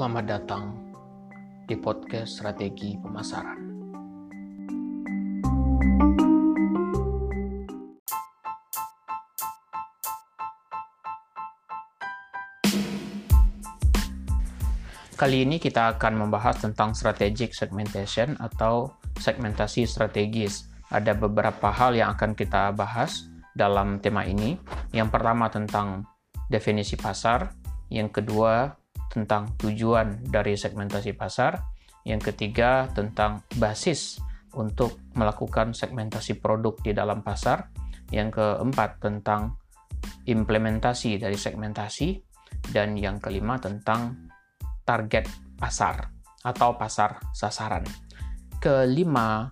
Selamat datang di podcast Strategi Pemasaran. Kali ini kita akan membahas tentang strategic segmentation atau segmentasi strategis. Ada beberapa hal yang akan kita bahas dalam tema ini. Yang pertama tentang definisi pasar, yang kedua tentang tujuan dari segmentasi pasar, yang ketiga tentang basis untuk melakukan segmentasi produk di dalam pasar, yang keempat tentang implementasi dari segmentasi, dan yang kelima tentang target pasar atau pasar sasaran. Kelima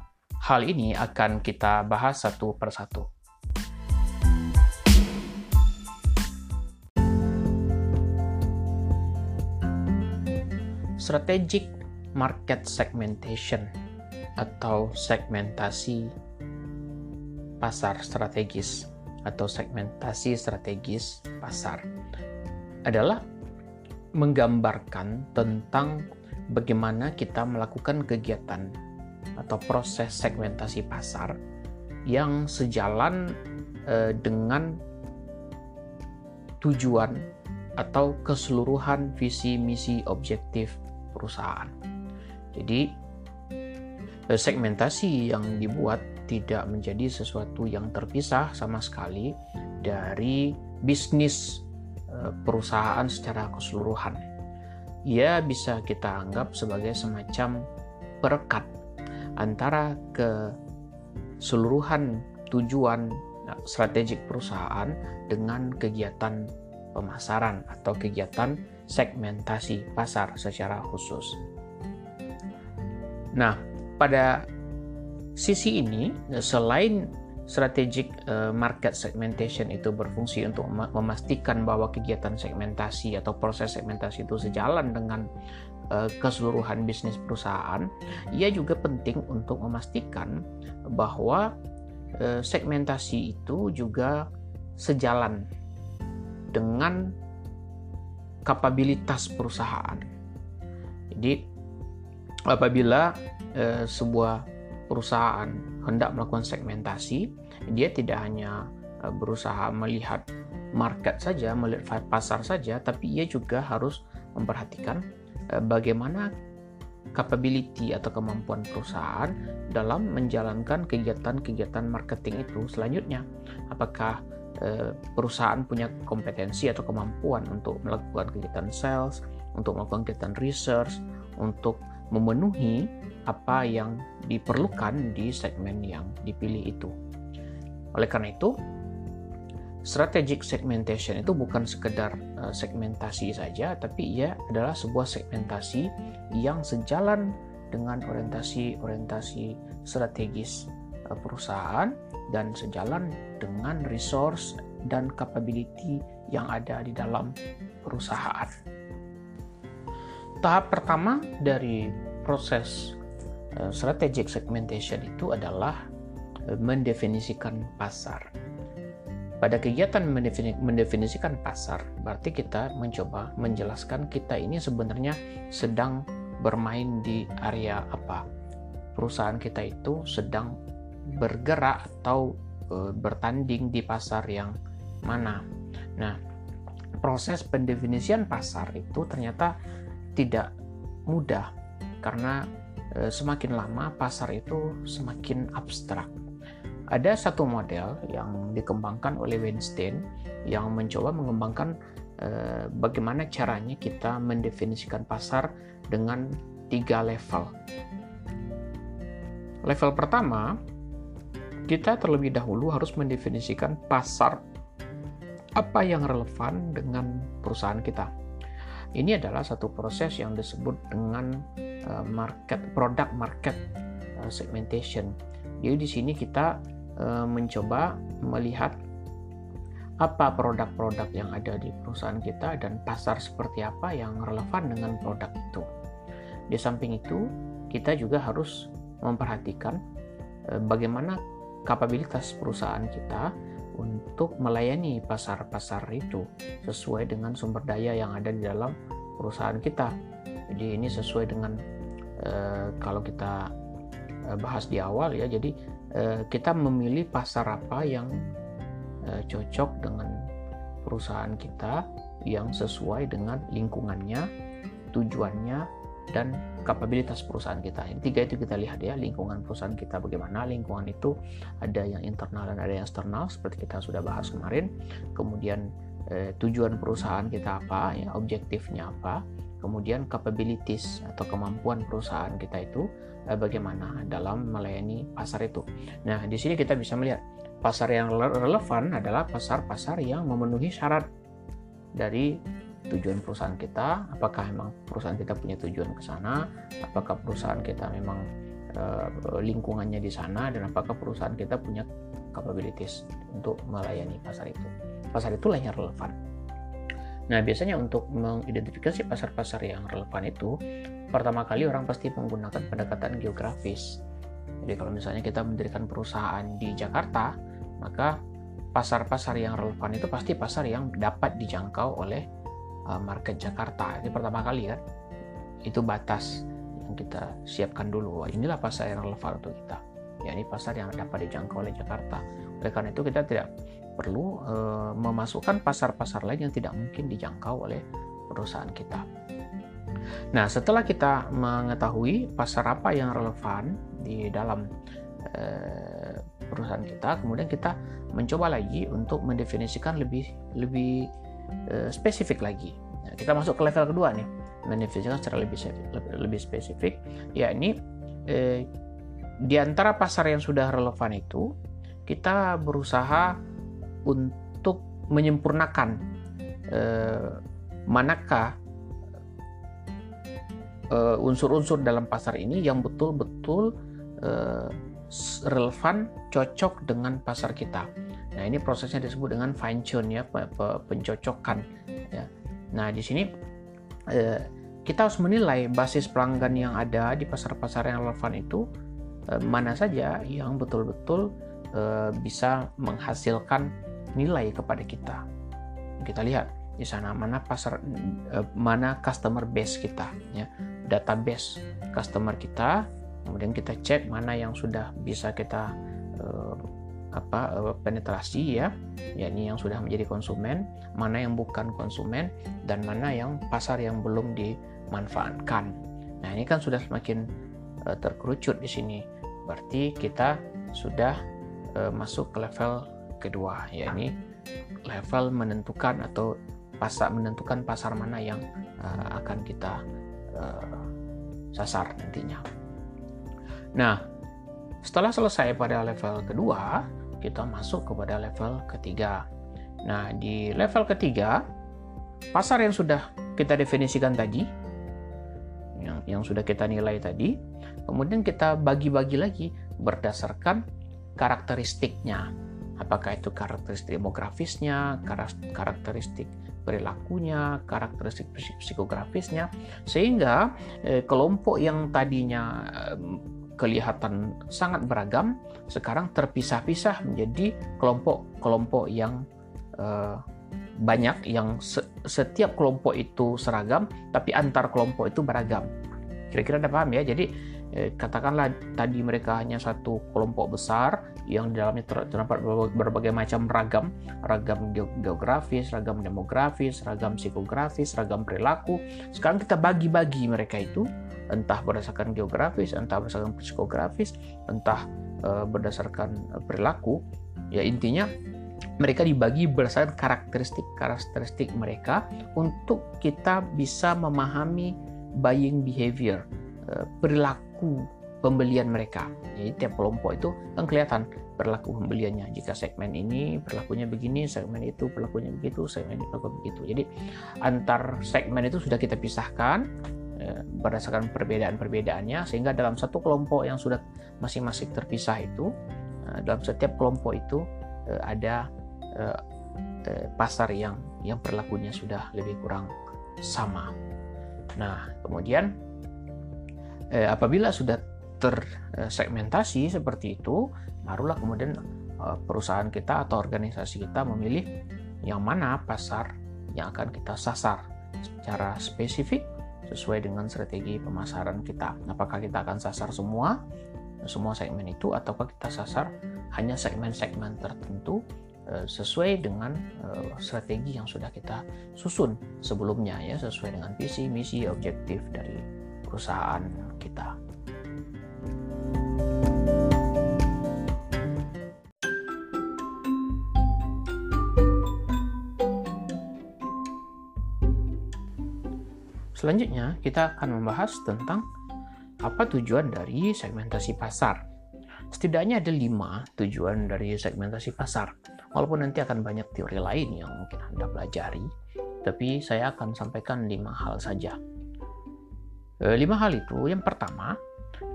hal ini akan kita bahas satu persatu. Strategic market segmentation atau segmentasi pasar strategis atau segmentasi strategis pasar adalah menggambarkan tentang bagaimana kita melakukan kegiatan atau proses segmentasi pasar yang sejalan eh, dengan tujuan atau keseluruhan visi misi objektif perusahaan. Jadi eh, segmentasi yang dibuat tidak menjadi sesuatu yang terpisah sama sekali dari bisnis eh, perusahaan secara keseluruhan. Ia bisa kita anggap sebagai semacam perekat antara keseluruhan tujuan eh, strategik perusahaan dengan kegiatan pemasaran atau kegiatan segmentasi pasar secara khusus. Nah, pada sisi ini, selain strategic eh, market segmentation itu berfungsi untuk memastikan bahwa kegiatan segmentasi atau proses segmentasi itu sejalan dengan eh, keseluruhan bisnis perusahaan, ia juga penting untuk memastikan bahwa eh, segmentasi itu juga sejalan dengan kapabilitas perusahaan. Jadi apabila eh, sebuah perusahaan hendak melakukan segmentasi, dia tidak hanya eh, berusaha melihat market saja, melihat pasar saja, tapi ia juga harus memperhatikan eh, bagaimana capability atau kemampuan perusahaan dalam menjalankan kegiatan-kegiatan marketing itu selanjutnya. Apakah perusahaan punya kompetensi atau kemampuan untuk melakukan kegiatan sales, untuk melakukan kegiatan research, untuk memenuhi apa yang diperlukan di segmen yang dipilih itu. Oleh karena itu, strategic segmentation itu bukan sekedar eh, segmentasi saja, tapi ia adalah sebuah segmentasi yang sejalan dengan orientasi-orientasi strategis eh, perusahaan dan sejalan dengan resource dan capability yang ada di dalam perusahaan. Tahap pertama dari proses uh, strategic segmentation itu adalah uh, mendefinisikan pasar. Pada kegiatan mendefinisikan pasar, berarti kita mencoba menjelaskan kita ini sebenarnya sedang bermain di area apa. Perusahaan kita itu sedang bergerak atau e, bertanding di pasar yang mana. Nah, proses pendefinisian pasar itu ternyata tidak mudah karena e, semakin lama pasar itu semakin abstrak. Ada satu model yang dikembangkan oleh Weinstein yang mencoba mengembangkan e, bagaimana caranya kita mendefinisikan pasar dengan tiga level. Level pertama kita terlebih dahulu harus mendefinisikan pasar apa yang relevan dengan perusahaan kita. Ini adalah satu proses yang disebut dengan uh, market product market uh, segmentation. Jadi di sini kita uh, mencoba melihat apa produk-produk yang ada di perusahaan kita dan pasar seperti apa yang relevan dengan produk itu. Di samping itu, kita juga harus memperhatikan bagaimana kapabilitas perusahaan kita untuk melayani pasar-pasar itu sesuai dengan sumber daya yang ada di dalam perusahaan kita. Jadi ini sesuai dengan uh, kalau kita uh, bahas di awal ya. Jadi uh, kita memilih pasar apa yang uh, cocok dengan perusahaan kita yang sesuai dengan lingkungannya, tujuannya, dan kapabilitas perusahaan kita. Ini tiga itu kita lihat ya, lingkungan perusahaan kita bagaimana. Lingkungan itu ada yang internal dan ada yang eksternal seperti kita sudah bahas kemarin. Kemudian eh, tujuan perusahaan kita apa, ya, objektifnya apa. Kemudian capabilities atau kemampuan perusahaan kita itu eh, bagaimana dalam melayani pasar itu. Nah, di sini kita bisa melihat pasar yang relevan adalah pasar-pasar yang memenuhi syarat dari tujuan perusahaan kita, apakah memang perusahaan kita punya tujuan ke sana, apakah perusahaan kita memang uh, lingkungannya di sana, dan apakah perusahaan kita punya capabilities untuk melayani pasar itu. Pasar itulah yang relevan. Nah, biasanya untuk mengidentifikasi pasar-pasar yang relevan itu, pertama kali orang pasti menggunakan pendekatan geografis. Jadi kalau misalnya kita mendirikan perusahaan di Jakarta, maka pasar-pasar yang relevan itu pasti pasar yang dapat dijangkau oleh market Jakarta. Ini pertama kali kan itu batas yang kita siapkan dulu. Wah, inilah pasar yang relevan untuk kita. Ya ini pasar yang dapat dijangkau oleh Jakarta. Oleh karena itu kita tidak perlu uh, memasukkan pasar-pasar lain yang tidak mungkin dijangkau oleh perusahaan kita. Nah setelah kita mengetahui pasar apa yang relevan di dalam uh, perusahaan kita kemudian kita mencoba lagi untuk mendefinisikan lebih lebih Eh, spesifik lagi. Nah, kita masuk ke level kedua nih, mendefinisikan secara lebih lebih spesifik, yakni eh, di antara pasar yang sudah relevan itu kita berusaha untuk menyempurnakan eh, manakah eh, unsur-unsur dalam pasar ini yang betul-betul eh, relevan, cocok dengan pasar kita. Nah, ini prosesnya disebut dengan fine tune ya, pencocokan ya. Nah, di sini eh, kita harus menilai basis pelanggan yang ada di pasar-pasar yang relevan itu eh, mana saja yang betul-betul eh, bisa menghasilkan nilai kepada kita. Kita lihat di sana mana pasar mana customer base kita ya, database customer kita. Kemudian kita cek mana yang sudah bisa kita apa eh, penetrasi ya yakni yang sudah menjadi konsumen mana yang bukan konsumen dan mana yang pasar yang belum dimanfaatkan. Nah ini kan sudah semakin uh, terkerucut di sini. Berarti kita sudah uh, masuk ke level kedua yakni level menentukan atau pasar menentukan pasar mana yang akan kita sasar nantinya. Nah setelah selesai pada level kedua, kita masuk kepada level ketiga. Nah, di level ketiga, pasar yang sudah kita definisikan tadi, yang, yang sudah kita nilai tadi, kemudian kita bagi-bagi lagi berdasarkan karakteristiknya. Apakah itu karakteristik demografisnya, karakteristik perilakunya, karakteristik psikografisnya, sehingga eh, kelompok yang tadinya eh, kelihatan sangat beragam, sekarang terpisah-pisah menjadi kelompok-kelompok yang uh, banyak yang se setiap kelompok itu seragam, tapi antar kelompok itu beragam. Kira-kira ada paham ya? Jadi eh, katakanlah tadi mereka hanya satu kelompok besar yang di dalamnya terdapat berbagai macam ragam, ragam geografis, ragam demografis, ragam psikografis, ragam perilaku. Sekarang kita bagi-bagi mereka itu entah berdasarkan geografis, entah berdasarkan psikografis, entah uh, berdasarkan uh, perilaku. Ya intinya mereka dibagi berdasarkan karakteristik-karakteristik mereka untuk kita bisa memahami buying behavior, uh, perilaku pembelian mereka. Jadi tiap kelompok itu kan kelihatan perilaku pembeliannya. Jika segmen ini perilakunya begini, segmen itu perilakunya begitu, segmen itu perilaku begitu. Jadi antar segmen itu sudah kita pisahkan Eh, berdasarkan perbedaan-perbedaannya sehingga dalam satu kelompok yang sudah masing-masing terpisah itu eh, dalam setiap kelompok itu eh, ada pasar yang yang perilakunya sudah lebih kurang sama. Nah, kemudian apabila sudah tersegmentasi seperti itu, barulah kemudian perusahaan kita atau organisasi kita memilih yang mana pasar yang akan kita sasar secara spesifik sesuai dengan strategi pemasaran kita. Apakah kita akan sasar semua semua segmen itu ataukah kita sasar hanya segmen-segmen tertentu eh, sesuai dengan eh, strategi yang sudah kita susun sebelumnya ya sesuai dengan visi, misi, objektif dari perusahaan kita. Selanjutnya, kita akan membahas tentang apa tujuan dari segmentasi pasar. Setidaknya ada lima tujuan dari segmentasi pasar. Walaupun nanti akan banyak teori lain yang mungkin Anda pelajari, tapi saya akan sampaikan lima hal saja. E, lima hal itu, yang pertama,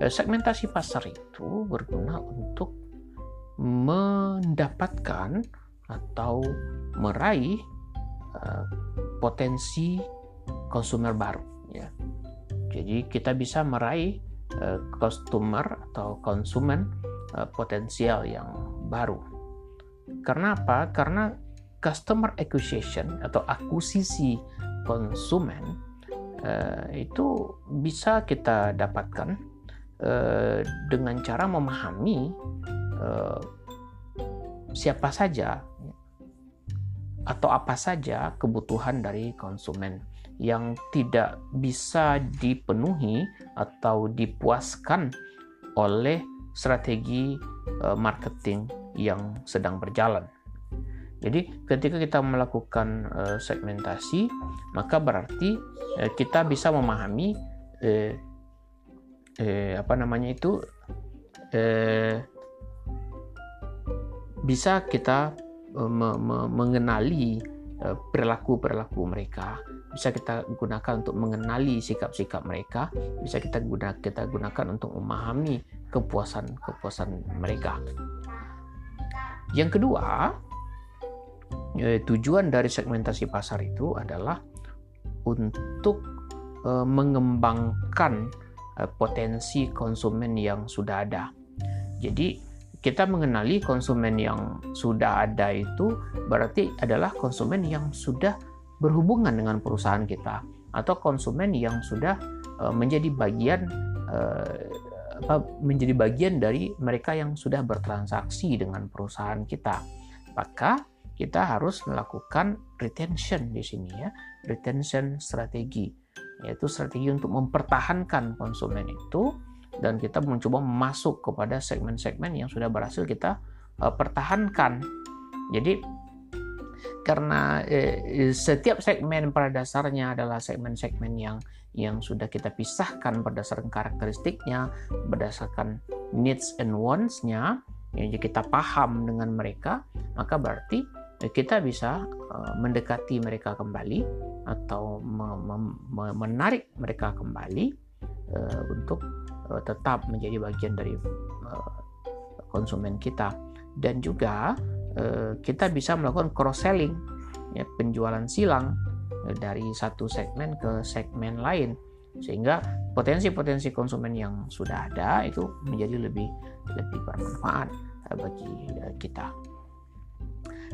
e, segmentasi pasar itu berguna untuk mendapatkan atau meraih e, potensi konsumer baru ya. Jadi kita bisa meraih uh, customer atau konsumen uh, potensial yang baru. Karena apa? Karena customer acquisition atau akuisisi konsumen uh, itu bisa kita dapatkan uh, dengan cara memahami uh, siapa saja atau apa saja kebutuhan dari konsumen yang tidak bisa dipenuhi atau dipuaskan oleh strategi eh, marketing yang sedang berjalan. Jadi, ketika kita melakukan eh, segmentasi, maka berarti eh, kita bisa memahami eh, eh, apa namanya itu eh, bisa kita me me mengenali perilaku-perilaku mereka bisa kita gunakan untuk mengenali sikap-sikap mereka, bisa kita guna kita gunakan untuk memahami kepuasan-kepuasan mereka. Yang kedua, eh, tujuan dari segmentasi pasar itu adalah untuk eh, mengembangkan eh, potensi konsumen yang sudah ada. Jadi kita mengenali konsumen yang sudah ada itu berarti adalah konsumen yang sudah berhubungan dengan perusahaan kita atau konsumen yang sudah uh, menjadi bagian apa menjadi bagian dari mereka yang sudah bertransaksi dengan perusahaan kita. Maka kita harus melakukan retention di sini ya, retention strategi, yaitu strategi untuk mempertahankan konsumen itu dan kita mencoba masuk kepada segmen-segmen yang sudah berhasil kita uh, pertahankan. Jadi karena eh, setiap segmen pada dasarnya adalah segmen-segmen yang yang sudah kita pisahkan berdasarkan karakteristiknya, berdasarkan needs and wants-nya, yang kita paham dengan mereka, maka berarti eh, kita bisa uh, mendekati mereka kembali atau menarik mereka kembali untuk tetap menjadi bagian dari konsumen kita. Dan juga Eh, kita bisa melakukan cross selling ya penjualan silang eh, dari satu segmen ke segmen lain sehingga potensi-potensi konsumen yang sudah ada itu menjadi lebih lebih bermanfaat eh, bagi kita.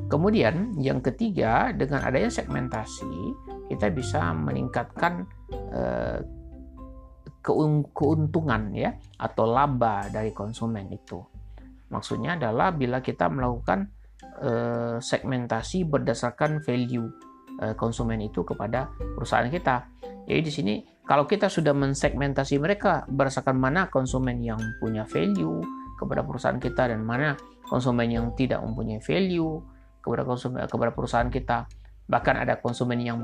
Kemudian yang ketiga dengan adanya segmentasi kita bisa meningkatkan keuntungan ya atau laba dari konsumen itu. Maksudnya adalah bila kita melakukan uh, segmentasi berdasarkan value uh, konsumen itu kepada perusahaan kita. Jadi di sini kalau kita sudah mensegmentasi mereka berdasarkan mana konsumen yang punya value kepada perusahaan kita dan mana konsumen yang tidak mempunyai value kepada konsumen kepada perusahaan kita. Bahkan ada konsumen yang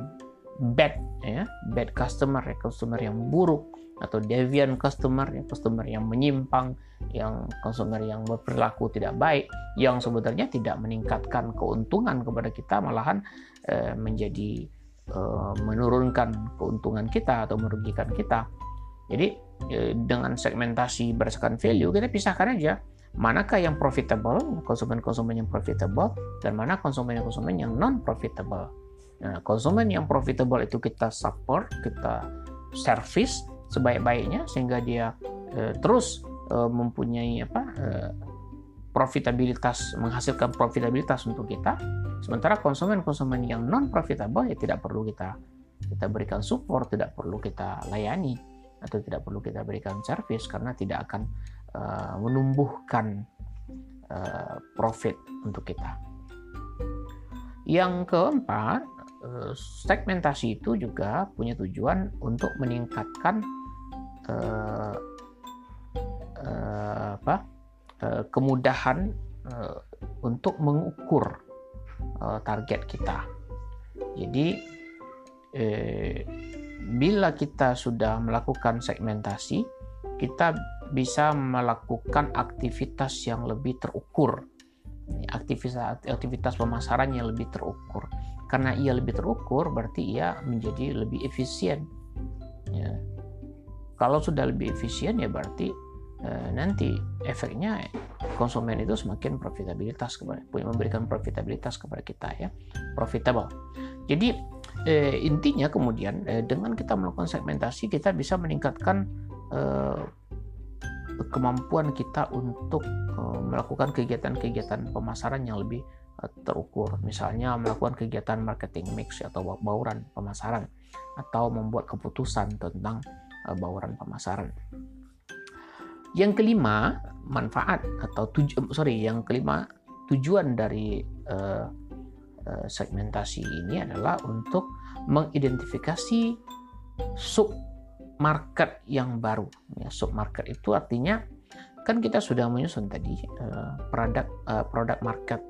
bad ya, bad customer, ya, customer yang buruk atau deviant customer, ya, customer yang menyimpang, yang konsumer yang berperilaku tidak baik, yang sebenarnya tidak meningkatkan keuntungan kepada kita, malahan eh, menjadi eh, menurunkan keuntungan kita atau merugikan kita. Jadi eh, dengan segmentasi berdasarkan value kita pisahkan aja manakah yang profitable, konsumen-konsumen yang profitable, dan mana konsumen-konsumen yang non profitable. Nah, konsumen yang profitable itu kita support, kita service sebaik-baiknya sehingga dia uh, terus uh, mempunyai apa uh, profitabilitas menghasilkan profitabilitas untuk kita sementara konsumen-konsumen yang non profitable ya tidak perlu kita kita berikan support, tidak perlu kita layani atau tidak perlu kita berikan service karena tidak akan uh, menumbuhkan uh, profit untuk kita. Yang keempat, segmentasi itu juga punya tujuan untuk meningkatkan uh, uh, apa uh, kemudahan untuk mengukur target kita. Jadi eh, bila kita sudah melakukan segmentasi, kita bisa melakukan aktivitas yang lebih terukur. Aktivitas aktivitas pemasaran yang lebih terukur. Karena ia lebih terukur, berarti ia menjadi lebih efisien. Ya. Kalau sudah lebih efisien, ya berarti eh, nanti efeknya konsumen itu semakin profitabilitas kepada memberikan profitabilitas kepada kita ya. Profitable. Jadi eh, intinya kemudian eh, dengan kita melakukan segmentasi kita bisa meningkatkan eh, kemampuan kita untuk eh, melakukan kegiatan-kegiatan pemasaran yang lebih eh, terukur. Misalnya melakukan kegiatan marketing mix atau bauran pemasaran atau membuat keputusan tentang bauran pemasaran yang kelima, manfaat atau tuju, sorry, yang kelima tujuan dari uh, segmentasi ini adalah untuk mengidentifikasi sub market yang baru. Ya, sub market itu artinya kan kita sudah menyusun tadi produk produk market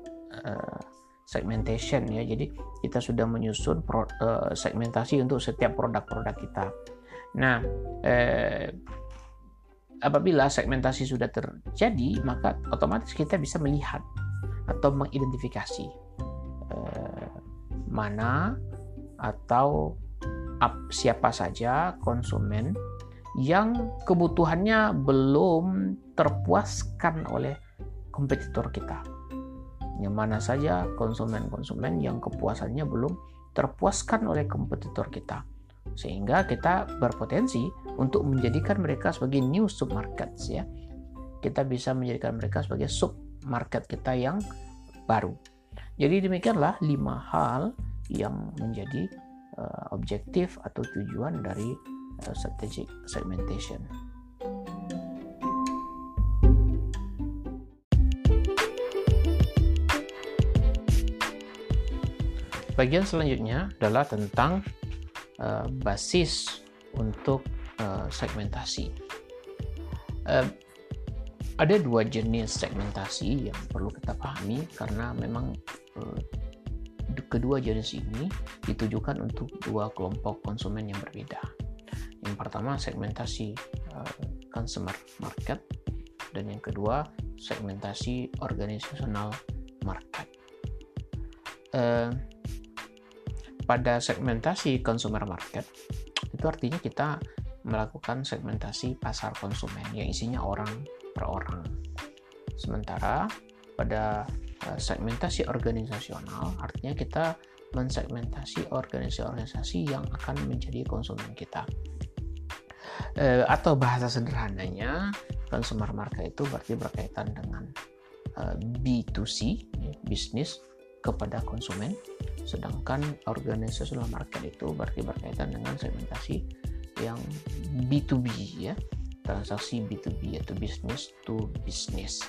segmentation ya. Jadi kita sudah menyusun segmentasi untuk setiap produk-produk kita. Nah, eh, apabila segmentasi sudah terjadi, maka otomatis kita bisa melihat atau mengidentifikasi eh, mana atau ap, siapa saja konsumen yang kebutuhannya belum terpuaskan oleh kompetitor kita. Yang mana saja konsumen-konsumen yang kepuasannya belum terpuaskan oleh kompetitor kita sehingga kita berpotensi untuk menjadikan mereka sebagai new submarkets ya. Kita bisa menjadikan mereka sebagai submarket kita yang baru. Jadi demikianlah lima hal yang menjadi uh, objektif atau tujuan dari uh, strategic segmentation. Bagian selanjutnya adalah tentang uh, basis untuk uh, segmentasi. Uh, ada dua jenis segmentasi yang perlu kita pahami karena memang kedua jenis ini ditujukan untuk dua kelompok konsumen yang berbeda. Yang pertama segmentasi consumer market dan yang kedua segmentasi organisasional market. Pada segmentasi consumer market itu artinya kita melakukan segmentasi pasar konsumen yang isinya orang per orang. Sementara pada eh, segmentasi organisasional artinya kita mensegmentasi organisasi-organisasi yang akan menjadi konsumen kita. E, atau bahasa sederhananya, consumer market itu berarti berkaitan dengan e, eh, B2C, bisnis kepada konsumen, sedangkan organizational market itu berarti berkaitan dengan segmentasi yang B2B ya, transaksi B2B yaitu business to business.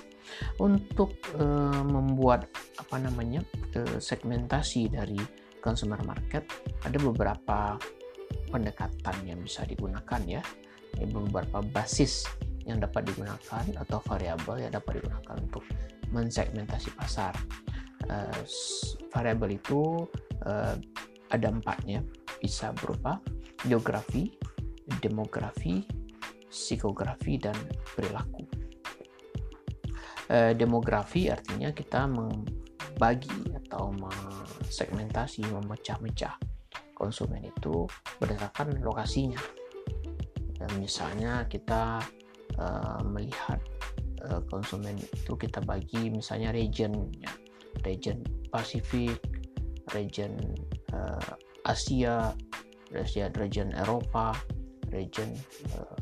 Untuk uh, membuat apa namanya uh, segmentasi dari consumer market ada beberapa pendekatan yang bisa digunakan ya, beberapa basis yang dapat digunakan atau variabel yang dapat digunakan untuk mensegmentasi pasar uh, variabel itu uh, ada empatnya bisa berupa geografi, demografi, psikografi dan perilaku. Uh, demografi artinya kita membagi atau segmentasi, memecah-mecah konsumen itu berdasarkan lokasinya. Dan misalnya kita uh, melihat konsumen itu kita bagi misalnya regionnya region Pasifik, region uh, Asia, region, region Eropa, region uh,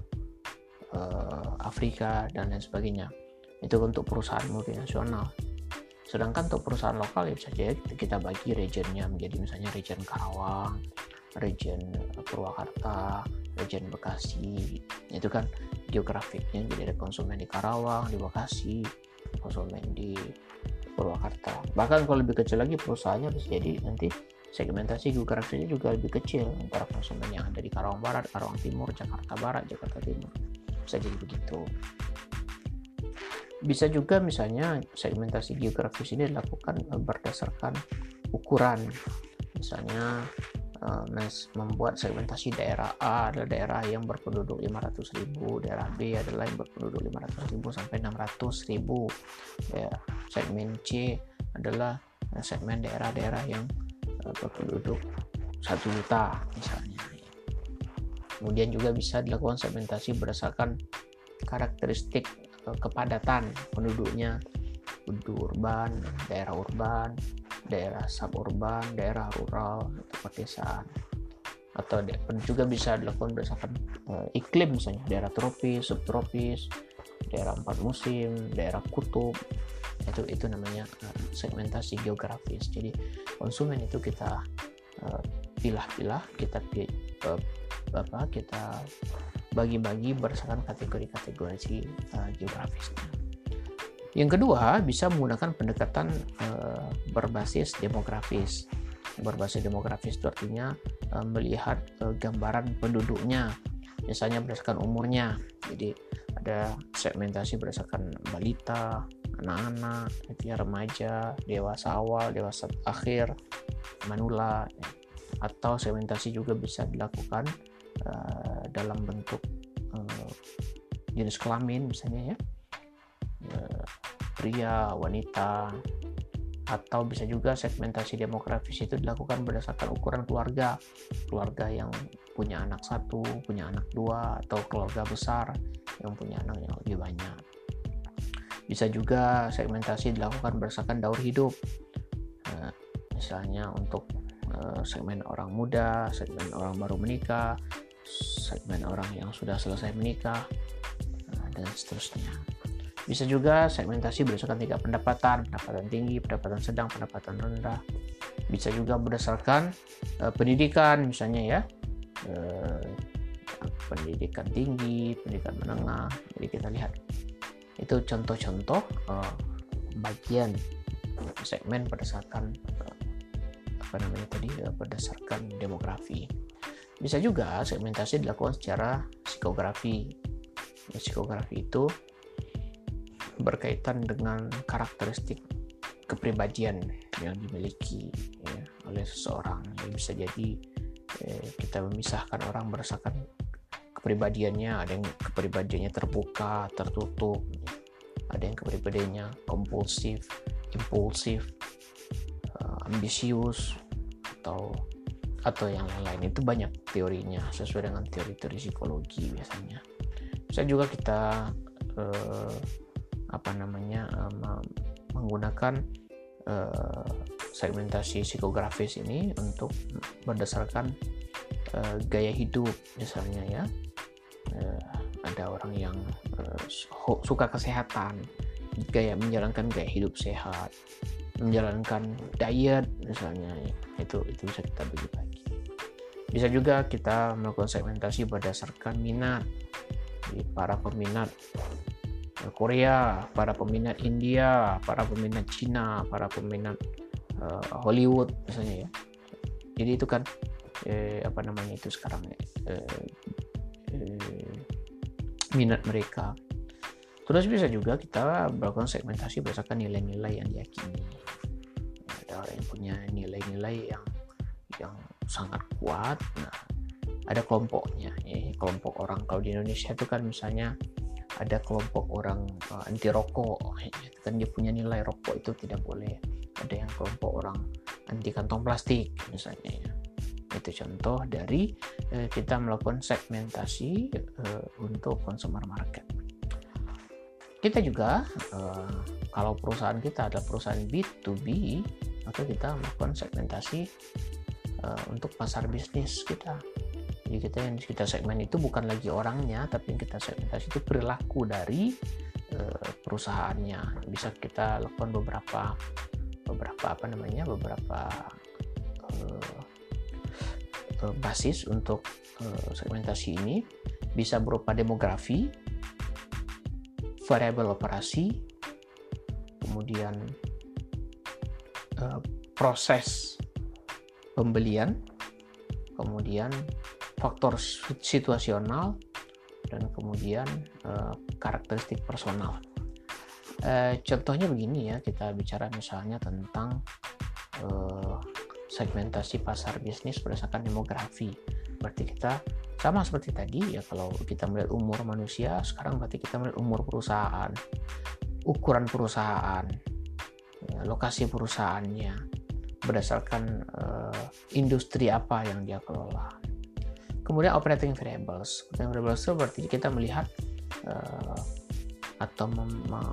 uh, Afrika dan lain sebagainya. Itu untuk perusahaan multinasional. Sedangkan untuk perusahaan lokal ya bisa jadi kita bagi regionnya menjadi misalnya region Karawang, region Purwakarta, region Bekasi. Itu kan geografiknya jadi ada konsumen di Karawang, di Bekasi, konsumen di Purwakarta. Bahkan kalau lebih kecil lagi perusahaannya bisa jadi nanti segmentasi geografinya juga lebih kecil antara konsumen yang ada di Karawang Barat, Karawang Timur, Jakarta Barat, Jakarta Timur. Bisa jadi begitu. Bisa juga misalnya segmentasi geografis ini dilakukan eh, berdasarkan ukuran. Misalnya membuat segmentasi daerah A adalah daerah yang berpenduduk 500.000, daerah B adalah yang berpenduduk 500.000 sampai 600.000. Ya, segmen C adalah eh, segmen daerah-daerah yang berpenduduk 1 juta misalnya. Kemudian juga bisa dilakukan segmentasi berdasarkan karakteristik kepadatan penduduknya penduduk urban, daerah urban, daerah suburban, daerah rural, atau pedesaan. Atau juga bisa dilakukan berdasarkan uh, iklim misalnya, daerah tropis, subtropis, daerah empat musim, daerah kutub. Itu itu namanya uh, segmentasi geografis. Jadi konsumen itu kita uh, pilah-pilah, kita uh, apa kita bagi-bagi berdasarkan kategori-kategori uh, geografisnya. Yang kedua, bisa menggunakan pendekatan uh, berbasis demografis. Berbasis demografis itu artinya uh, melihat uh, gambaran penduduknya, misalnya berdasarkan umurnya. Jadi ada segmentasi berdasarkan balita, anak-anak, ya, remaja, dewasa awal, dewasa akhir, manula, atau segmentasi juga bisa dilakukan dalam bentuk jenis kelamin misalnya ya pria wanita atau bisa juga segmentasi demografis itu dilakukan berdasarkan ukuran keluarga. Keluarga yang punya anak satu punya anak dua atau keluarga besar yang punya anak yang lebih banyak. Bisa juga segmentasi dilakukan berdasarkan daur hidup. Misalnya untuk segmen orang muda segmen orang baru menikah segmen orang yang sudah selesai menikah, dan seterusnya. Bisa juga segmentasi berdasarkan tiga pendapatan, pendapatan tinggi, pendapatan sedang, pendapatan rendah. Bisa juga berdasarkan uh, pendidikan, misalnya ya, uh, pendidikan tinggi, pendidikan menengah. Jadi kita lihat itu contoh-contoh uh, bagian segmen berdasarkan uh, apa namanya tadi uh, berdasarkan demografi. Bisa juga segmentasi dilakukan secara psikografi. Psikografi itu berkaitan dengan karakteristik kepribadian yang dimiliki ya, oleh seseorang. Ya, bisa jadi eh, kita memisahkan orang berdasarkan kepribadiannya. Ada yang kepribadiannya terbuka, tertutup. Ada yang kepribadiannya kompulsif, impulsif, uh, ambisius, atau atau yang lain-lain itu banyak teorinya sesuai dengan teori-teori psikologi biasanya bisa juga kita eh, apa namanya eh, menggunakan eh, segmentasi psikografis ini untuk berdasarkan eh, gaya hidup misalnya ya. Eh, ada orang yang eh, suka kesehatan gaya menjalankan gaya hidup sehat menjalankan diet misalnya itu itu bisa kita bagi bisa juga kita melakukan segmentasi berdasarkan minat Jadi para peminat Korea, para peminat India, para peminat Cina, para peminat uh, Hollywood misalnya ya. Jadi itu kan eh, apa namanya itu sekarang eh, eh, minat mereka. Terus bisa juga kita melakukan segmentasi berdasarkan nilai-nilai yang diyakini. Ada orang yang punya nilai-nilai yang yang sangat kuat nah ada kelompoknya ya, kelompok orang kalau di Indonesia itu kan misalnya ada kelompok orang uh, anti rokok itu kan. Dia punya nilai rokok itu tidak boleh. Ada yang kelompok orang anti kantong plastik misalnya ya. Itu contoh dari uh, kita melakukan segmentasi uh, untuk consumer market. Kita juga uh, kalau perusahaan kita adalah perusahaan B2B maka kita melakukan segmentasi uh, untuk pasar bisnis kita jadi kita yang kita segmen itu bukan lagi orangnya tapi yang kita segmentasi itu perilaku dari uh, perusahaannya. Bisa kita lakukan beberapa beberapa apa namanya beberapa uh, uh, basis untuk uh, segmentasi ini. Bisa berupa demografi, variabel operasi, kemudian uh, proses pembelian, kemudian faktor situasional, dan kemudian uh, karakteristik personal. Uh, contohnya begini ya, kita bicara misalnya tentang uh, segmentasi pasar bisnis berdasarkan demografi. Berarti kita sama seperti tadi ya kalau kita melihat umur manusia, sekarang berarti kita melihat umur perusahaan, ukuran perusahaan, ya, lokasi perusahaannya, berdasarkan uh, industri apa yang dia kelola. Kemudian operating variables. Operating variables itu berarti kita melihat uh, atau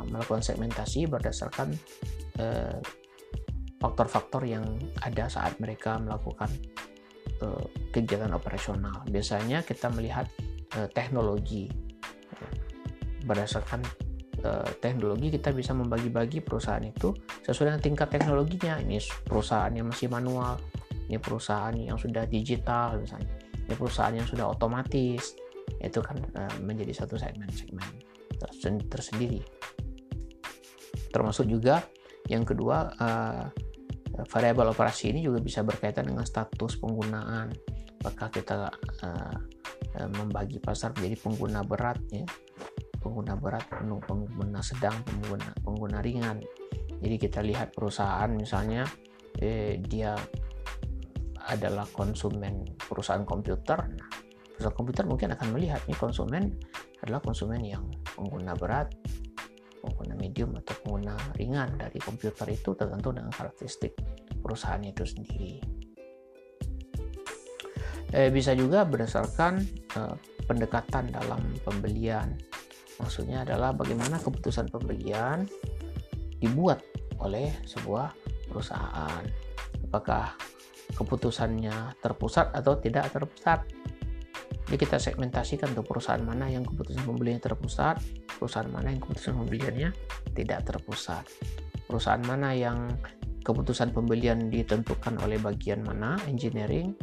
melakukan segmentasi berdasarkan uh, faktor-faktor yang ada saat mereka melakukan uh, kegiatan operasional. Biasanya kita melihat uh, teknologi berdasarkan uh, teknologi kita bisa membagi-bagi perusahaan itu sesuai dengan tingkat teknologinya. Ini perusahaan yang masih manual, ini perusahaan yang sudah digital misalnya ini perusahaan yang sudah otomatis itu kan uh, menjadi satu segmen-segmen tersendiri. Termasuk juga yang kedua uh, variabel operasi ini juga bisa berkaitan dengan status penggunaan. Apakah kita uh, membagi pasar menjadi pengguna berat ya? Pengguna berat pengguna sedang pengguna pengguna ringan. Jadi kita lihat perusahaan misalnya eh, dia adalah konsumen perusahaan komputer, perusahaan komputer mungkin akan melihat nih konsumen adalah konsumen yang pengguna berat, pengguna medium atau pengguna ringan dari komputer itu tertentu dengan karakteristik perusahaan itu sendiri. Eh, bisa juga berdasarkan eh, pendekatan dalam pembelian. Maksudnya adalah bagaimana keputusan pembelian dibuat oleh sebuah perusahaan. Apakah keputusannya terpusat atau tidak terpusat. Jadi kita segmentasikan tuh perusahaan mana yang keputusan pembeliannya terpusat, perusahaan mana yang keputusan pembeliannya tidak terpusat. Perusahaan mana yang keputusan pembelian ditentukan oleh bagian mana, engineering,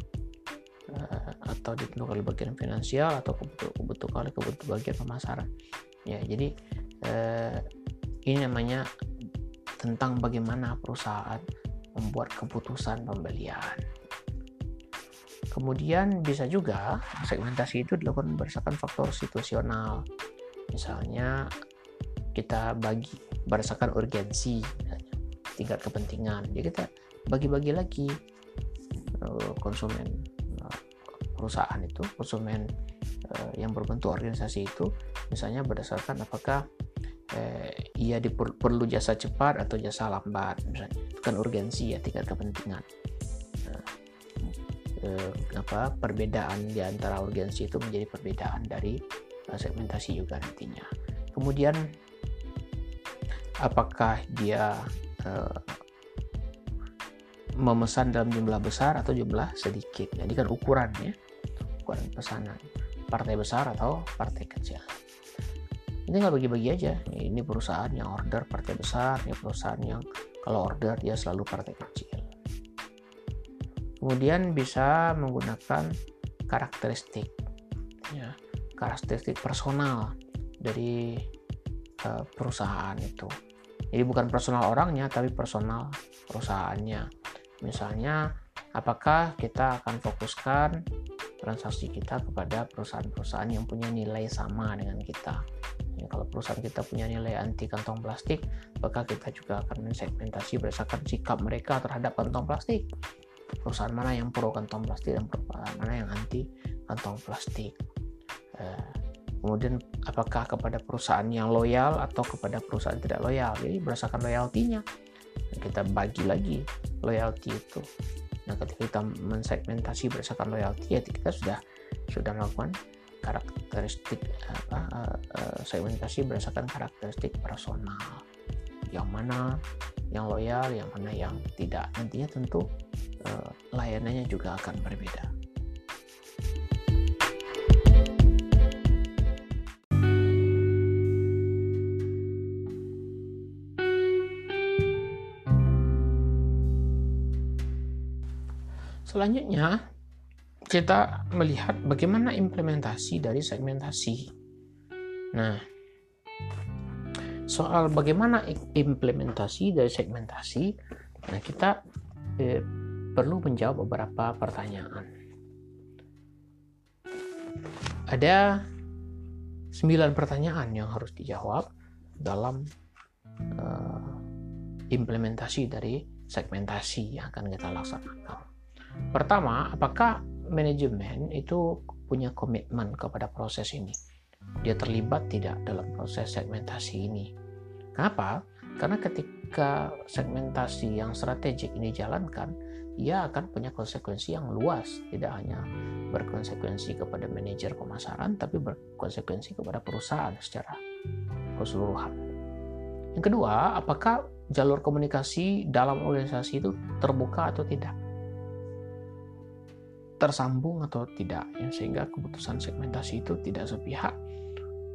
eh, atau ditentukan oleh bagian finansial atau kebutuhan oleh kebutuhan bagian pemasaran. Ya, jadi eh, ini namanya tentang bagaimana perusahaan membuat keputusan pembelian. Kemudian bisa juga segmentasi itu dilakukan berdasarkan faktor situasional. Misalnya kita bagi berdasarkan urgensi, tingkat kepentingan. Jadi kita bagi-bagi lagi eh, konsumen eh, perusahaan itu, konsumen eh, yang berbentuk organisasi itu, misalnya berdasarkan apakah ia diper, perlu jasa cepat atau jasa lambat misalnya bukan urgensi ya tingkat kepentingan. Eh, eh, apa perbedaan di antara urgensi itu menjadi perbedaan dari eh, segmentasi juga nantinya. Kemudian apakah dia eh, memesan dalam jumlah besar atau jumlah sedikit? Jadi kan ukurannya ukuran pesanan. Partai besar atau partai kecil. Ini nggak bagi-bagi aja. Ini perusahaan yang order partai besar ini perusahaan yang kalau order dia selalu partai kecil. Kemudian bisa menggunakan karakteristik. Ya. Karakteristik personal dari uh, perusahaan itu. Jadi bukan personal orangnya tapi personal perusahaannya. Misalnya apakah kita akan fokuskan transaksi kita kepada perusahaan-perusahaan yang punya nilai sama dengan kita kalau perusahaan kita punya nilai anti kantong plastik, maka kita juga akan mensegmentasi berdasarkan sikap mereka terhadap kantong plastik. Perusahaan mana yang pro kantong plastik dan perusahaan mana yang anti kantong plastik. Eh, kemudian apakah kepada perusahaan yang loyal atau kepada perusahaan tidak loyal. Jadi berdasarkan loyaltinya kita bagi lagi loyalty itu. Nah, ketika kita mensegmentasi berdasarkan loyalty, ya kita sudah sudah melakukan karakteristik apa, uh, segmentasi berdasarkan karakteristik personal. Yang mana yang loyal yang mana yang tidak. Nantinya tentu uh, layanannya juga akan berbeda. Selanjutnya kita melihat bagaimana implementasi dari segmentasi. Nah, soal bagaimana implementasi dari segmentasi, nah kita eh, perlu menjawab beberapa pertanyaan. Ada sembilan pertanyaan yang harus dijawab dalam uh, implementasi dari segmentasi yang akan kita laksanakan. Pertama, apakah manajemen itu punya komitmen kepada proses ini? Dia terlibat tidak dalam proses segmentasi ini? Kenapa? Karena ketika segmentasi yang strategik ini jalankan, ia akan punya konsekuensi yang luas, tidak hanya berkonsekuensi kepada manajer pemasaran, tapi berkonsekuensi kepada perusahaan secara keseluruhan. Yang kedua, apakah jalur komunikasi dalam organisasi itu terbuka atau tidak? Tersambung atau tidak, ya, sehingga keputusan segmentasi itu tidak sepihak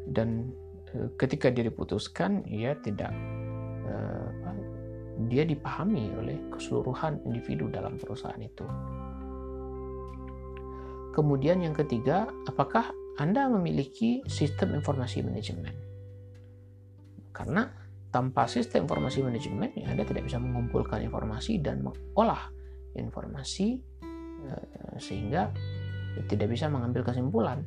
dan e, ketika dia diputuskan, ia tidak uh, dia dipahami oleh keseluruhan individu dalam perusahaan itu. Kemudian yang ketiga, apakah Anda memiliki sistem informasi manajemen? Karena tanpa sistem informasi manajemen, Anda tidak bisa mengumpulkan informasi dan mengolah informasi eh, sehingga tidak bisa mengambil kesimpulan.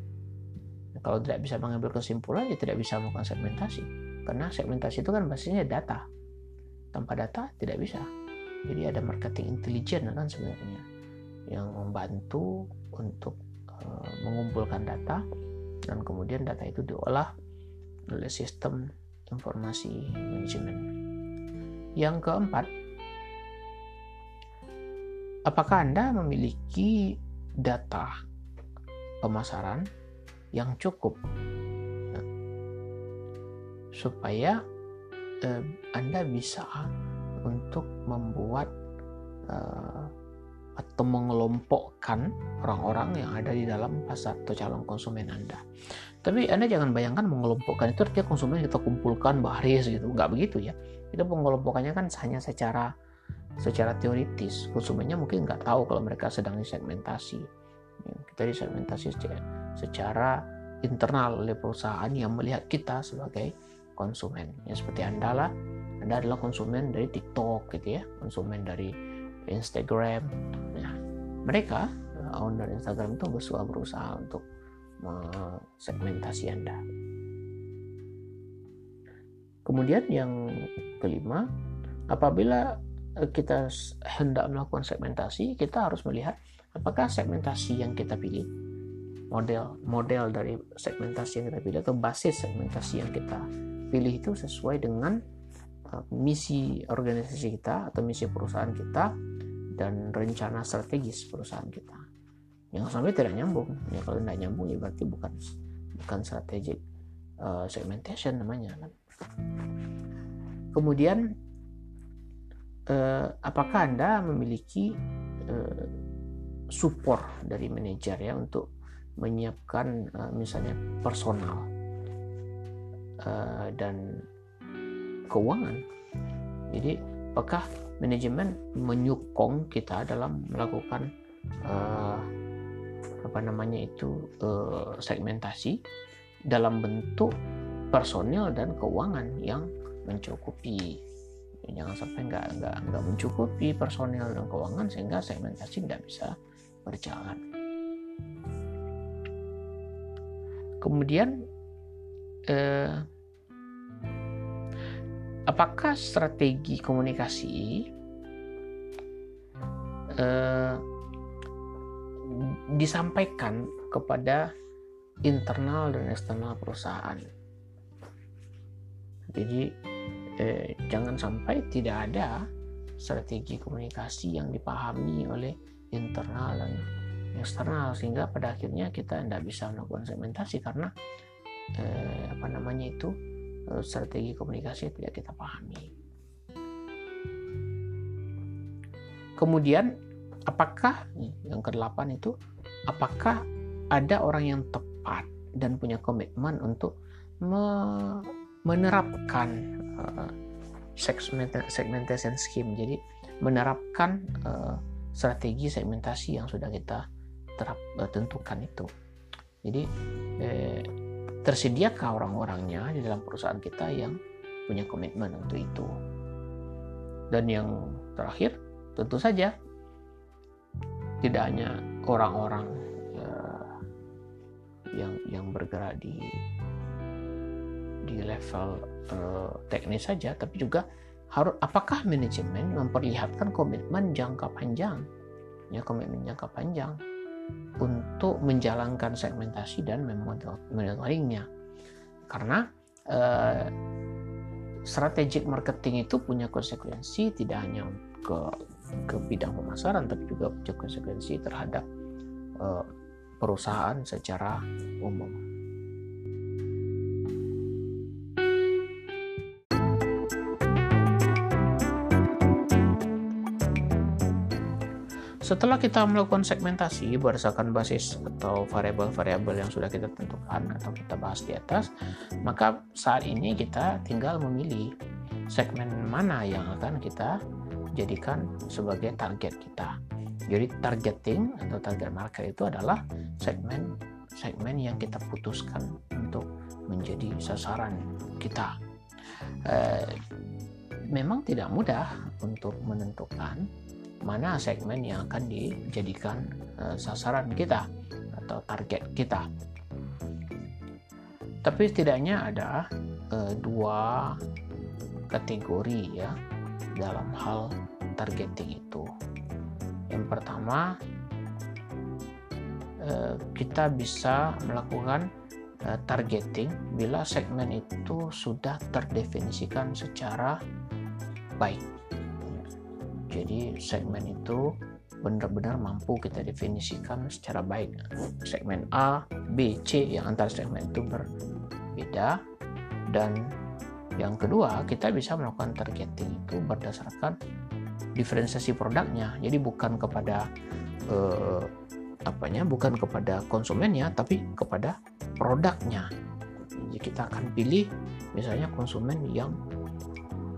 Kalau tidak bisa mengambil kesimpulan, ya tidak bisa melakukan segmentasi. Karena segmentasi itu kan basisnya data tanpa data tidak bisa jadi ada marketing intelijen kan sebenarnya yang membantu untuk uh, mengumpulkan data dan kemudian data itu diolah oleh sistem informasi manajemen yang keempat apakah anda memiliki data pemasaran yang cukup nah, supaya eh, Anda bisa untuk membuat eh, atau mengelompokkan orang-orang yang ada di dalam pasar atau calon konsumen Anda. Tapi Anda jangan bayangkan mengelompokkan itu artinya konsumen kita kumpulkan baris gitu. Nggak begitu ya. Itu pengelompokannya kan hanya secara secara teoritis. Konsumennya mungkin nggak tahu kalau mereka sedang disegmentasi. Ya, kita disegmentasi secara, internal oleh perusahaan yang melihat kita sebagai konsumen. Ya seperti anda lah. Anda adalah konsumen dari TikTok gitu ya. Konsumen dari Instagram. Nah mereka uh, owner Instagram itu berusaha berusaha untuk segmentasi anda. Kemudian yang kelima apabila kita hendak melakukan segmentasi kita harus melihat apakah segmentasi yang kita pilih model model dari segmentasi yang kita pilih atau basis segmentasi yang kita pilih itu sesuai dengan uh, misi organisasi kita atau misi perusahaan kita dan rencana strategis perusahaan kita. Yang sampai tidak nyambung. Ya kalau tidak nyambung ya berarti bukan bukan strategic uh, segmentation namanya kan. Kemudian uh, apakah Anda memiliki uh, support dari manajer ya untuk menyiapkan uh, misalnya personal uh, dan keuangan. Jadi, apakah manajemen menyokong kita dalam melakukan uh, apa namanya itu uh, segmentasi dalam bentuk personil dan keuangan yang mencukupi. Jangan sampai nggak nggak nggak mencukupi personil dan keuangan sehingga segmentasi tidak bisa berjalan. Kemudian eh, apakah strategi komunikasi eh, disampaikan kepada internal dan eksternal perusahaan. Jadi eh, jangan sampai tidak ada strategi komunikasi yang dipahami oleh internal dan eksternal sehingga pada akhirnya kita tidak bisa melakukan segmentasi karena eh, apa namanya itu eh, strategi komunikasi tidak kita pahami. Kemudian apakah yang kedelapan itu apakah ada orang yang tepat dan punya komitmen untuk me menerapkan uh, segmentation scheme jadi menerapkan uh, strategi segmentasi yang sudah kita terap, uh, tentukan itu. Jadi eh, tersediakah orang-orangnya di dalam perusahaan kita yang punya komitmen untuk itu. Dan yang terakhir, tentu saja tidak hanya orang-orang yang yang bergerak di di level uh, teknis saja, tapi juga harus apakah manajemen memperlihatkan komitmen jangka panjang, ya komitmen jangka panjang untuk menjalankan segmentasi dan monitoringnya, karena uh, strategic marketing itu punya konsekuensi tidak hanya ke ke bidang pemasaran tapi juga punya konsekuensi terhadap uh, perusahaan secara umum. Setelah kita melakukan segmentasi berdasarkan basis atau variabel-variabel yang sudah kita tentukan atau kita bahas di atas, maka saat ini kita tinggal memilih segmen mana yang akan kita jadikan sebagai target kita. Jadi targeting atau target market itu adalah segmen segmen yang kita putuskan untuk menjadi sasaran kita. Eh, memang tidak mudah untuk menentukan mana segmen yang akan dijadikan uh, sasaran kita atau target kita. Tapi setidaknya ada uh, dua kategori ya dalam hal targeting itu. Yang pertama uh, kita bisa melakukan targeting bila segmen itu sudah terdefinisikan secara baik jadi segmen itu benar-benar mampu kita definisikan secara baik. Segmen A, B, C yang antara segmen itu berbeda. Dan yang kedua, kita bisa melakukan targeting itu berdasarkan diferensiasi produknya. Jadi bukan kepada eh, apanya, bukan kepada konsumennya, tapi kepada produknya. Jadi kita akan pilih misalnya konsumen yang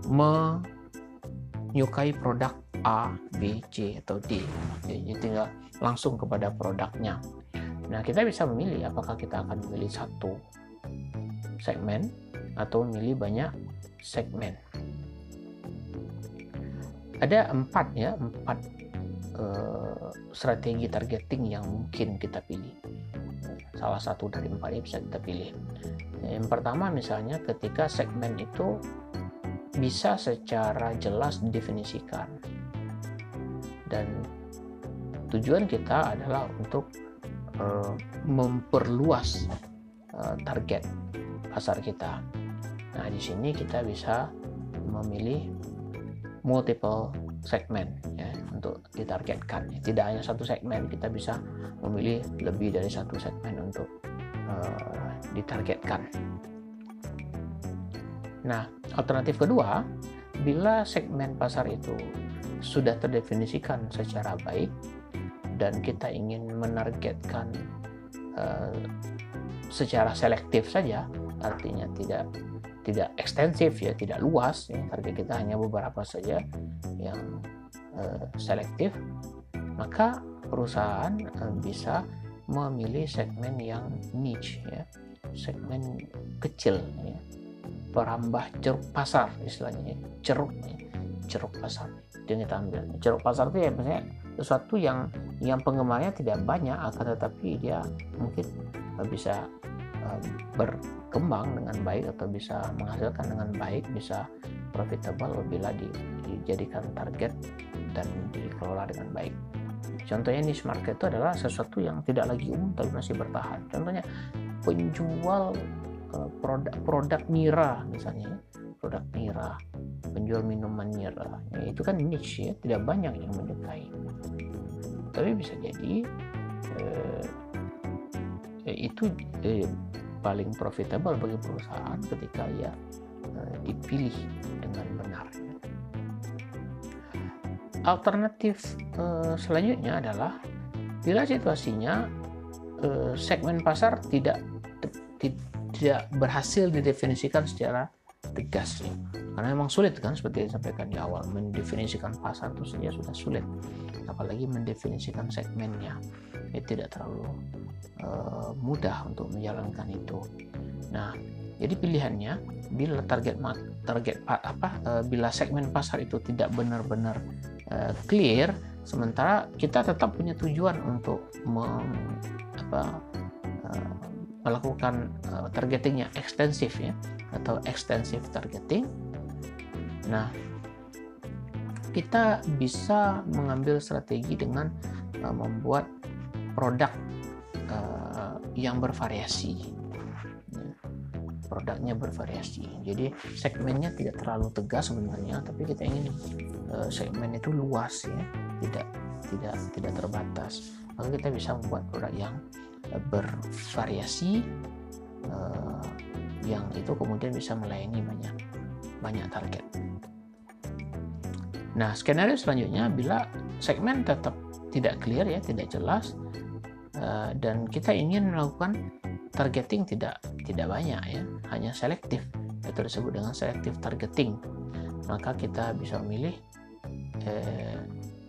menyukai produk A, B, C, atau D. Jadi tinggal langsung kepada produknya. Nah, kita bisa memilih apakah kita akan memilih satu segmen atau memilih banyak segmen. Ada empat ya, empat uh, strategi targeting yang mungkin kita pilih. Salah satu dari empat ini bisa kita pilih. Yang pertama misalnya ketika segmen itu bisa secara jelas didefinisikan dan tujuan kita adalah untuk uh, memperluas uh, target pasar kita. Nah, di sini kita bisa memilih multiple segmen ya untuk ditargetkan. Tidak hanya satu segmen, kita bisa memilih lebih dari satu segmen untuk uh, ditargetkan. Nah, alternatif kedua, bila segmen pasar itu sudah terdefinisikan secara baik dan kita ingin menargetkan uh, secara selektif saja artinya tidak tidak ekstensif ya tidak luas ya target kita hanya beberapa saja yang uh, selektif maka perusahaan uh, bisa memilih segmen yang niche ya segmen kecil ya perambah ceruk pasar istilahnya ceruk ya. ceruk pasar. Yang kita ambil ceruk pasar itu ya misalnya sesuatu yang yang penggemarnya tidak banyak akan tetapi dia mungkin bisa um, berkembang dengan baik atau bisa menghasilkan dengan baik bisa profitable bila di, dijadikan target dan dikelola dengan baik. Contohnya niche market itu adalah sesuatu yang tidak lagi umum tapi masih bertahan. Contohnya penjual uh, produk produk nira misalnya produk nira penjual minuman nira. Ya, itu kan niche ya tidak banyak yang menyukai. Tapi bisa jadi eh, eh, itu eh, paling profitable bagi perusahaan ketika ya eh, dipilih dengan benar. Alternatif eh, selanjutnya adalah bila situasinya eh, segmen pasar tidak tidak berhasil didefinisikan secara tegas. Karena memang sulit kan seperti yang disampaikan di awal mendefinisikan pasar itu saja sudah sulit. Apalagi mendefinisikan segmennya. Ya tidak terlalu uh, mudah untuk menjalankan itu. Nah jadi pilihannya bila target target apa uh, bila segmen pasar itu tidak benar-benar uh, clear sementara kita tetap punya tujuan untuk mem, apa, uh, melakukan uh, targeting yang ekstensif ya atau extensive targeting. Nah kita bisa mengambil strategi dengan uh, membuat produk uh, yang bervariasi. Ya, produknya bervariasi. Jadi segmennya tidak terlalu tegas sebenarnya tapi kita ingin uh, segmen itu luas ya tidak tidak tidak terbatas. Maka kita bisa membuat produk yang bervariasi uh, yang itu kemudian bisa melayani banyak banyak target Nah, skenario selanjutnya bila segmen tetap tidak clear ya, tidak jelas uh, dan kita ingin melakukan targeting tidak tidak banyak ya, hanya selektif. Itu disebut dengan selective targeting. Maka kita bisa memilih eh,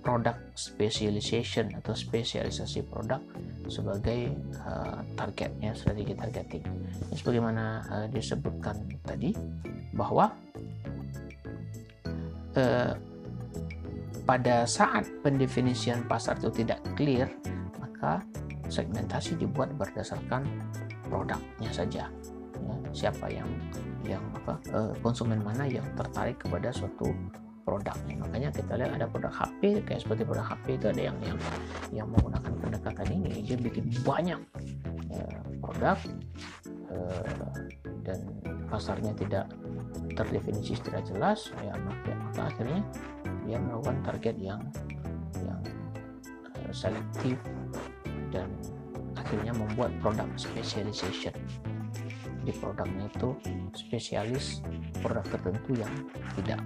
product specialization atau spesialisasi produk sebagai uh, targetnya strategi targeting. Ini sebagaimana uh, disebutkan tadi bahwa uh, pada saat pendefinisian pasar itu tidak clear, maka segmentasi dibuat berdasarkan produknya saja. Ya, siapa yang yang apa eh, konsumen mana yang tertarik kepada suatu produknya. Makanya kita lihat ada produk HP kayak seperti produk HP itu ada yang yang yang menggunakan pendekatan ini. Dia bikin banyak eh, produk eh, dan pasarnya tidak terdefinisi secara jelas. Ya maka, maka akhirnya dia melakukan target yang yang uh, selektif dan akhirnya membuat produk specialization di produknya itu spesialis produk tertentu yang tidak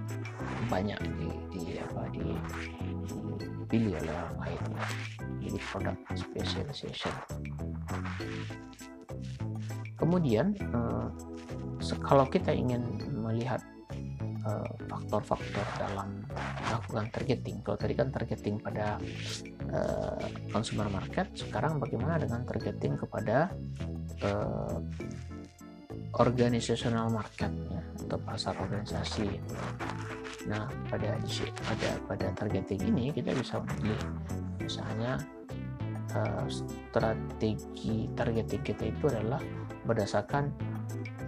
banyak di, di apa di, dipilih oleh orang lain jadi produk specialization kemudian uh, kalau kita ingin melihat eh, faktor-faktor dalam melakukan targeting. Kalau tadi kan targeting pada uh, consumer market, sekarang bagaimana dengan targeting kepada uh, organizational market ya, atau pasar organisasi. Nah, pada pada pada targeting ini kita bisa memilih misalnya uh, strategi targeting kita itu adalah berdasarkan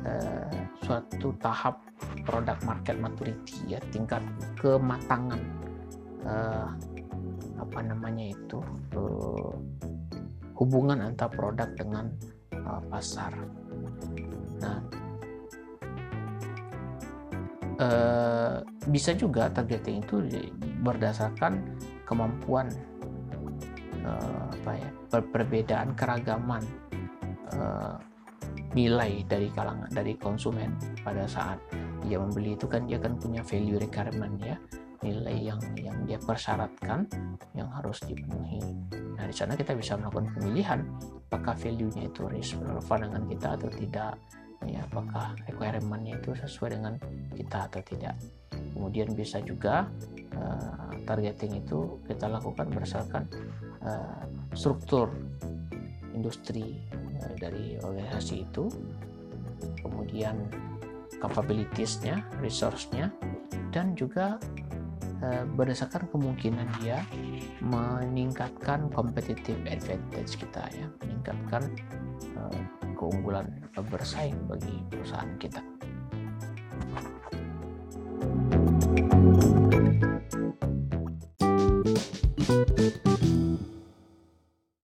uh, suatu tahap produk market maturity ya tingkat kematangan uh, apa namanya itu uh, hubungan antara produk dengan uh, pasar. Nah, uh, bisa juga targeting itu berdasarkan kemampuan uh, apa ya perbedaan keragaman uh, nilai dari kalangan dari konsumen pada saat dia membeli itu kan dia kan punya value requirement ya nilai yang yang dia persyaratkan yang harus dipenuhi. Nah di sana kita bisa melakukan pemilihan apakah value-nya itu relevan dengan kita atau tidak, ya apakah requirement-nya itu sesuai dengan kita atau tidak. Kemudian bisa juga uh, targeting itu kita lakukan berdasarkan uh, struktur industri Eh, dari organisasi itu kemudian capabilitiesnya resource-nya dan juga berdasarkan kemungkinan dia meningkatkan competitive advantage kita ya meningkatkan keunggulan bersaing bagi perusahaan kita.